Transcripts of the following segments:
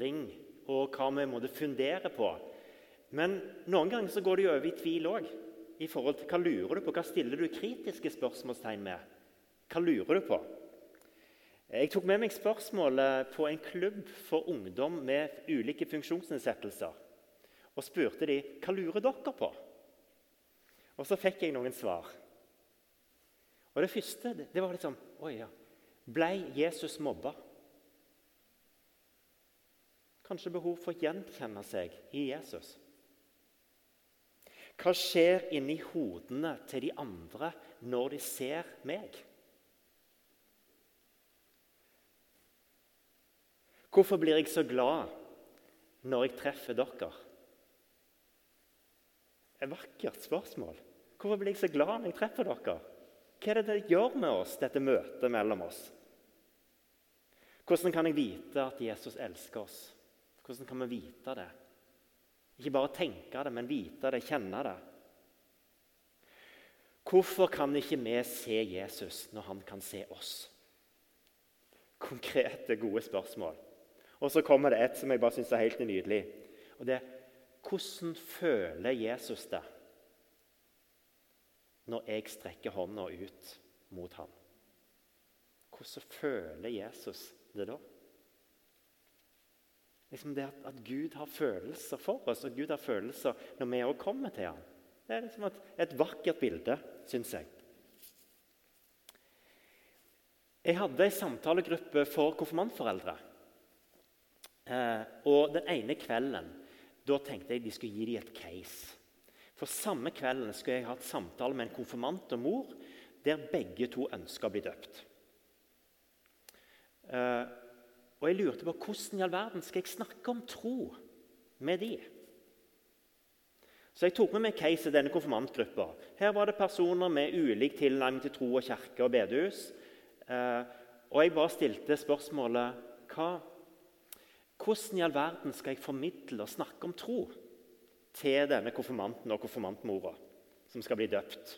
vandring og hva vi måtte fundere på. Men noen ganger så går det jo over i tvil òg. I forhold til hva lurer du på? Hva stiller du kritiske spørsmålstegn med? Hva lurer du på? Jeg tok med meg spørsmålet på en klubb for ungdom med ulike funksjonsnedsettelser. Og spurte de hva lurer dere på. Og så fikk jeg noen svar. Og Det første det var liksom Oi, ja. Ble Jesus mobba? Kanskje behov for å gjenkjenne seg i Jesus. Hva skjer inni hodene til de andre når de ser meg? Hvorfor blir jeg så glad når jeg treffer dere? Et vakkert spørsmål. Hvorfor blir jeg så glad når jeg treffer dere? Hva er det det gjør med oss, dette møtet mellom oss? Hvordan kan jeg vite at Jesus elsker oss? Hvordan kan vi vite det? Ikke bare tenke det, men vite det, kjenne det. Hvorfor kan ikke vi se Jesus når han kan se oss? Konkrete, gode spørsmål. Og så kommer det et som jeg bare syns er helt nydelig. Og det er hvordan føler Jesus det når jeg strekker hånda ut mot ham? Hvordan føler Jesus det da? Liksom det at, at, Gud har følelser for oss, og Gud har følelser når vi òg kommer til ham. Det er liksom et, et vakkert bilde, syns jeg. Jeg hadde en samtalegruppe for konfirmantforeldre. Eh, og Den ene kvelden da tenkte jeg de skulle gi dem et case. For Samme kvelden skulle jeg ha et samtale med en konfirmant og mor der begge to ønska å bli døpt. Eh, og jeg lurte på hvordan i all verden skal jeg snakke om tro med de? Så jeg tok med meg case i denne konfirmantgruppa. Her var det personer med ulik tilnærming til tro og kirke og bedehus. Eh, og jeg bare stilte spørsmålet hva, Hvordan i all verden skal jeg formidle og snakke om tro til denne konfirmanten og konfirmantmora som skal bli døpt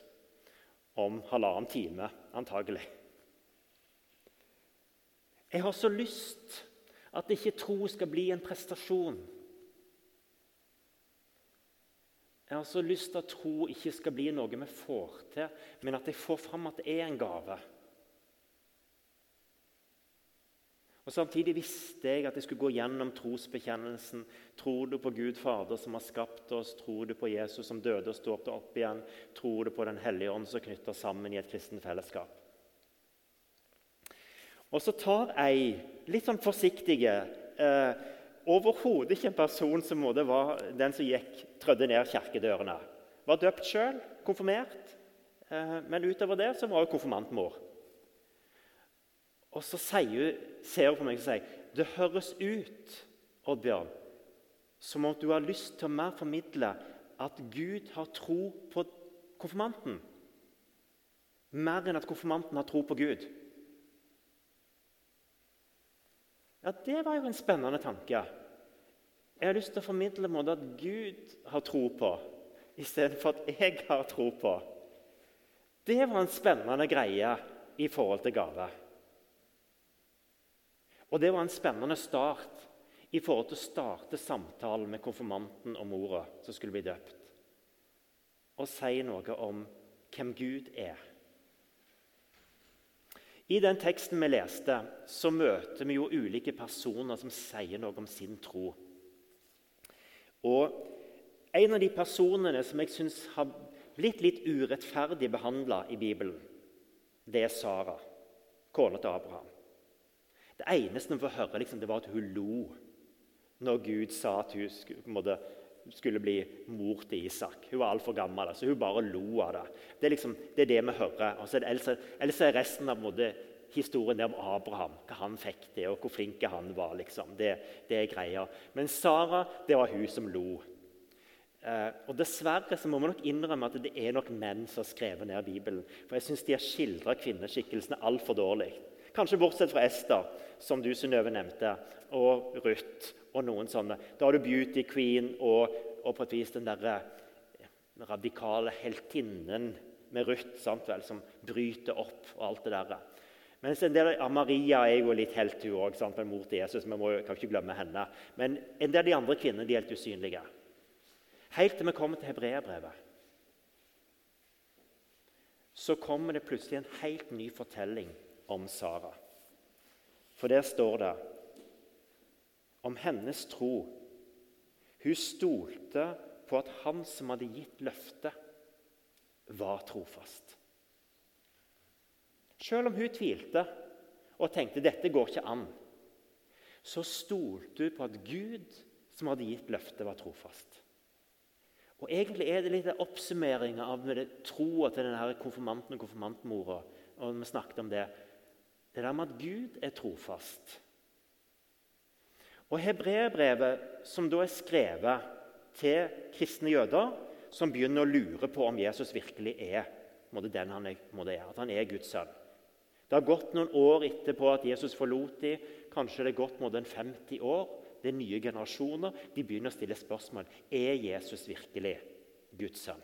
om halvannen time, antagelig? Jeg har så lyst at ikke tro skal bli en prestasjon. Jeg har så lyst at tro ikke skal bli noe vi får til, men at jeg får fram at det er en gave. Og Samtidig visste jeg at jeg skulle gå gjennom trosbekjennelsen. Tror du på Gud Fader som har skapt oss? Tror du på Jesus som døde og står opp igjen? Tror du på Den hellige ånd som knytter sammen i et kristent fellesskap? Og så tar ei litt sånn forsiktige eh, Overhodet ikke en person som var den som gikk, trødde ned kirkedørene. Var døpt sjøl, konfirmert, eh, men utover det så var hun konfirmantmor. Og så sier, ser hun på meg og sier det høres ut Oddbjørn, som om du har lyst til å mer formidle at Gud har tro på konfirmanten. Mer enn at konfirmanten har tro på Gud. Ja, Det var jo en spennende tanke. Jeg har lyst til å formidle måte at Gud har tro på, istedenfor at jeg har tro på. Det var en spennende greie i forhold til gave. Og det var en spennende start i forhold til å starte samtalen med konfirmanten og mora som skulle bli døpt. Og si noe om hvem Gud er. I den teksten vi leste, så møter vi jo ulike personer som sier noe om sin tro. Og En av de personene som jeg syns har blitt litt urettferdig behandla i Bibelen, det er Sara, kona til Abraham. Det eneste vi får høre, liksom, det var at hun lo når Gud sa at hun skulle, skulle bli mor til Isak. Hun var altfor gammel, så hun bare lo av det. Det er, liksom, det, er det vi hører. Og så er det, ellers er resten av måte, historien om Abraham, hva han fikk til, og hvor flink han var. liksom. Det, det, er greia. Men Sara, det var hun som lo. Eh, og Dessverre så må vi nok innrømme at det er nok menn som har skrevet ned Bibelen. For jeg syns de har skildra kvinneskikkelsene altfor dårlig. Kanskje bortsett fra Ester, som du Synnøve nevnte, og Ruth og noen sånne. Da har du Beauty Queen og, og på et vis den derre radikale heltinnen med Ruth sant vel, som bryter opp og alt det der. Mens en del av Maria er jo litt helt, hun òg, mor til Jesus. Vi må, kan ikke glemme henne. Men en del av de andre kvinnene de er helt usynlige. Helt til vi kommer til hebreerbrevet. Så kommer det plutselig en helt ny fortelling om Sara. For der står det om hennes tro. Hun stolte på at han som hadde gitt løftet, var trofast. Selv om hun tvilte og tenkte dette går ikke an, så stolte hun på at Gud, som hadde gitt løftet, var trofast. Og Egentlig er det litt oppsummering av troa til denne konfirmanten og konfirmantmora. Og vi snakket om det. Det der med at Gud er trofast. Og Hebreerbrevet, som da er skrevet til kristne jøder som begynner å lure på om Jesus virkelig er den han er, at han er Guds sønn. Det har gått noen år etterpå at Jesus forlot dem. Kanskje det er gått en 50 år. Det er nye generasjoner. De begynner å stille spørsmål. Er Jesus virkelig Guds sønn?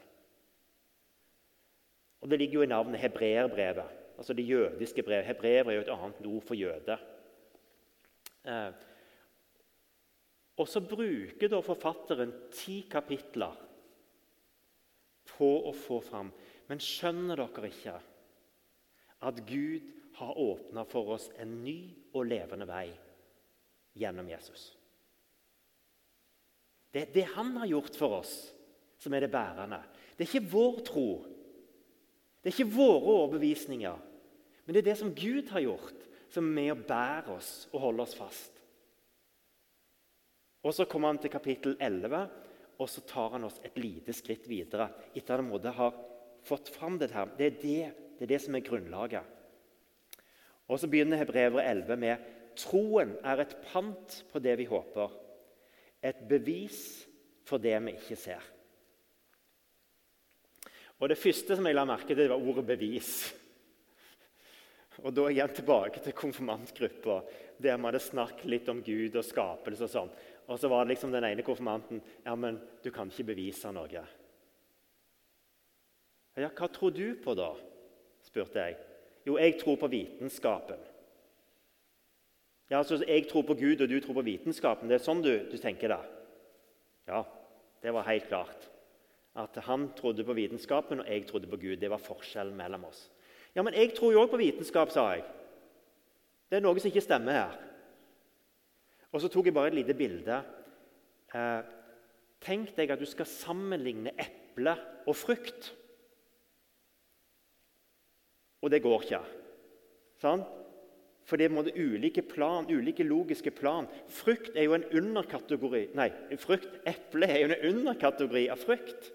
Og Det ligger jo i navnet hebreerbrevet, altså det jødiske brevet. Hebreerbrevet er jo et annet ord for jøde. Eh, og så bruker da forfatteren ti kapitler på å få fram Men skjønner dere ikke at Gud har åpna for oss en ny og levende vei gjennom Jesus. Det er det han har gjort for oss, som er det bærende. Det er ikke vår tro. Det er ikke våre overbevisninger. Men det er det som Gud har gjort, som er med å bære oss og holde oss fast. Og Så kommer han til kapittel 11, og så tar han oss et lite skritt videre. etter at han har fått fram det her. Det er det, det er det som er grunnlaget. Og Så begynner Hebrever 11 med troen er et pant på det vi håper, et bevis for det vi ikke ser. Og Det første som jeg la merke til, var ordet 'bevis'. Og Da er jeg tilbake til konfirmantgruppa, der vi hadde snakket litt om Gud og skapelse. Og sånn. Og så var det liksom den ene konfirmanten ja, men du kan ikke bevise noe. Ja, Hva tror du på, da? spurte jeg. Jo, jeg tror på vitenskapen. Ja, altså, Jeg tror på Gud, og du tror på vitenskapen. Det er sånn du, du tenker det? Ja, det var helt klart. At han trodde på vitenskapen, og jeg trodde på Gud. Det var forskjellen mellom oss. Ja, men jeg tror jo òg på vitenskap, sa jeg. Det er noe som ikke stemmer her. Og så tok jeg bare et lite bilde. Eh, tenk deg at du skal sammenligne eple og frukt. Og det går ikke. Sånn? For det er ulike plan, ulike logiske plan. Frukt er jo en underkategori Nei, frukt, eple er jo en underkategori av frukt.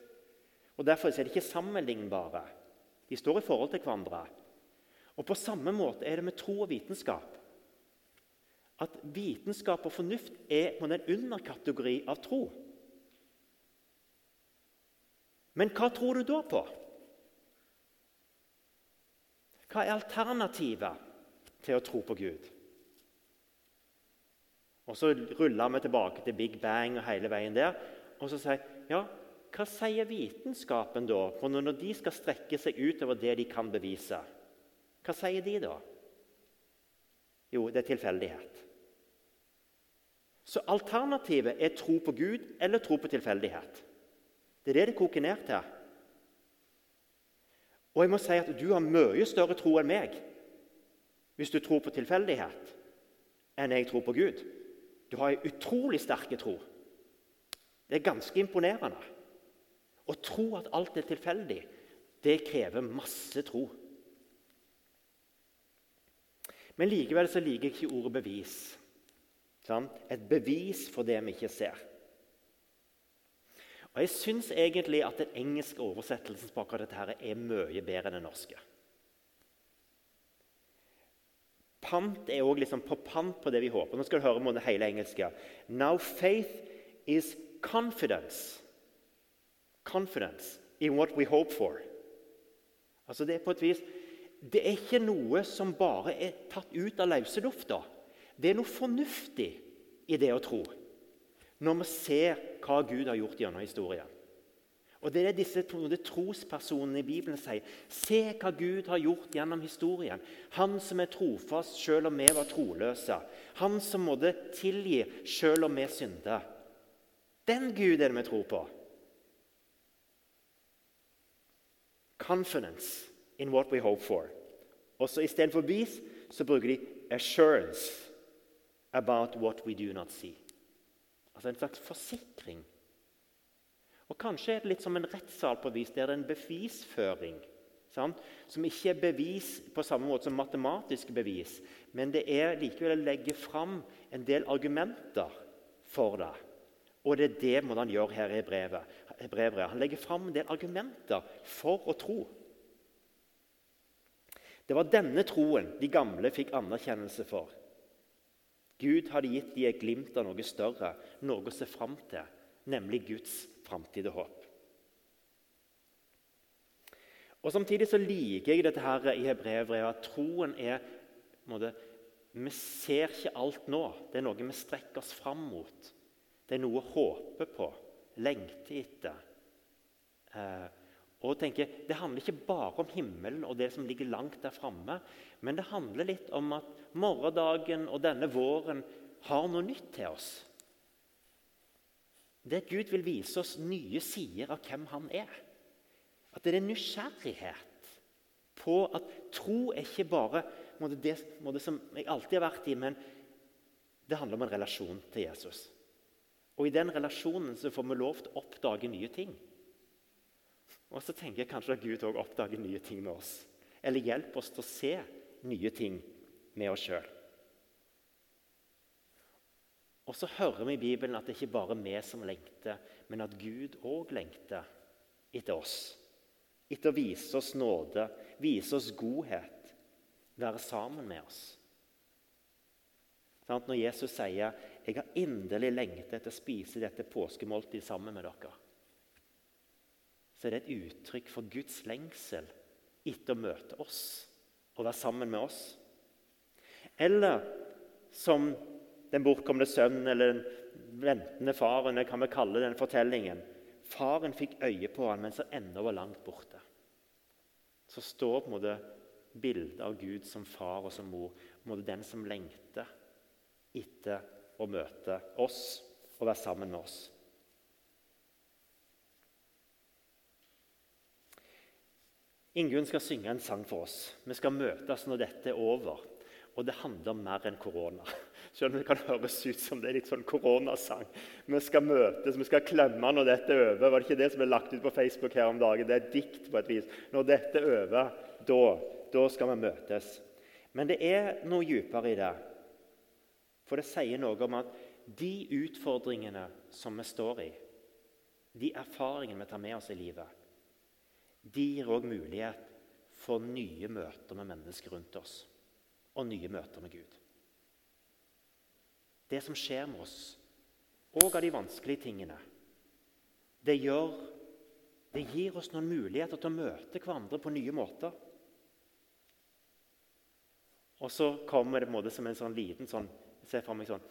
Og Derfor er det ikke sammenlignbare. De står i forhold til hverandre. Og På samme måte er det med tro og vitenskap. At vitenskap og fornuft er på en underkategori av tro. Men hva tror du da på? Hva er alternativet til å tro på Gud? Og Så ruller vi tilbake til Big Bang og hele veien der. Og så sier ja, hva sier vitenskapen da for når de skal strekke seg utover det de kan bevise? Hva sier de da? Jo, det er tilfeldighet. Så alternativet er tro på Gud eller tro på tilfeldighet. Det er det det koker ned til. Og jeg må si at du har mye større tro enn meg hvis du tror på tilfeldighet, enn jeg tror på Gud. Du har en utrolig sterk tro. Det er ganske imponerende. Å tro at alt er tilfeldig, det krever masse tro. Men likevel så liker jeg ikke ordet 'bevis'. Et bevis for det vi ikke ser. Og Jeg syns egentlig at den engelske oversettelsen på akkurat dette her er mye bedre enn den norske. Pant er òg liksom på pant på det vi håper. Nå skal du høre om det hele engelske. Now faith is confidence. Confidence in what we hope for. Altså Det er på et vis, det er ikke noe som bare er tatt ut av løse lufta. Det er noe fornuftig i det å tro når vi ser hva Gud har gjort gjennom historien. Og Det er det disse trospersonene i Bibelen sier. Se hva Gud har gjort gjennom historien. Han som er trofast selv om vi var troløse. Han som måtte tilgi selv om vi synder. Den Gud er det vi tror på. Confidence in what we hope for. Og så Istedenfor bevis så bruker de assurance about what we do not see. Altså en slags forsikring og Kanskje er det litt som en rettssal på vis, det er en bevisføring. Sant? Som ikke er bevis på samme måte som matematiske bevis, men det er likevel å legge fram en del argumenter for det. Og det er det må han gjøre her i brevet. brevet. Han legger fram en del argumenter for å tro. Det var denne troen de gamle fikk anerkjennelse for. Gud hadde gitt dem et glimt av noe større, noe å se fram til, nemlig Guds framtid og håp. Og Samtidig så liker jeg dette her i Hebrevet, at troen er måte, Vi ser ikke alt nå. Det er noe vi strekker oss fram mot. Det er noe å håpe på, lengte etter. Eh, og tenker, Det handler ikke bare om himmelen og det som ligger langt der framme, men det handler litt om at morgendagen og denne våren har noe nytt til oss. Det at Gud vil vise oss nye sider av hvem han er. At det er nysgjerrighet på at tro er ikke bare måte, det måte, som jeg alltid har vært i, men det handler om en relasjon til Jesus. Og I den relasjonen så får vi lov til å oppdage nye ting. Og så tenker jeg kanskje at Gud òg oppdager nye ting med oss. Eller hjelper oss til å se nye ting med oss sjøl. Og så hører vi i Bibelen at det ikke bare er vi som lengter, men at Gud òg lengter etter oss. Etter å vise oss nåde, vise oss godhet, være sammen med oss. Når Jesus sier 'Jeg har inderlig lengtet etter å spise dette påskemåltidet sammen med dere', så er det et uttrykk for Guds lengsel etter å møte oss og være sammen med oss. Eller som den bortkomne sønnen eller den ventende faren. Det kan vi kalle den fortellingen. Faren fikk øye på han mens han ennå var langt borte. Så står på en måte bildet av Gud som far og som mor. På en måte den som lengter etter å møte oss og være sammen med oss. Ingunn skal synge en sang for oss. Vi skal møtes når dette er over. Og det handler om mer enn korona. Selv om det kan høres ut som det er litt sånn koronasang. Vi skal møtes, vi skal klemme når dette er over. Var det ikke det som ble lagt ut på Facebook her om dagen? Det er dikt på et vis. Når dette er over, da, da skal vi møtes. Men det er noe dypere i det. For det sier noe om at de utfordringene som vi står i, de erfaringene vi tar med oss i livet, de gir òg mulighet for nye møter med mennesker rundt oss og nye møter med Gud det som skjer med oss, og av de vanskelige tingene, det, gjør, det gir oss noen muligheter til å møte hverandre på nye måter. Og så kommer det på en måte som en sånn liten sånn, Se for meg sånn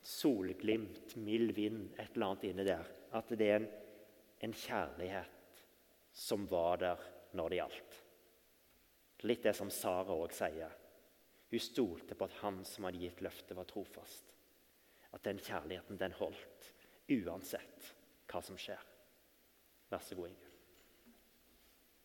solglimt, mild vind, et eller annet inni der. At det er en, en kjærlighet som var der når det gjaldt. Litt det som Sara òg sier. Hun stolte på at han som hadde gitt løftet, var trofast at den kjærligheten den holdt uansett hva som skjer. Vær så god, Ingunn.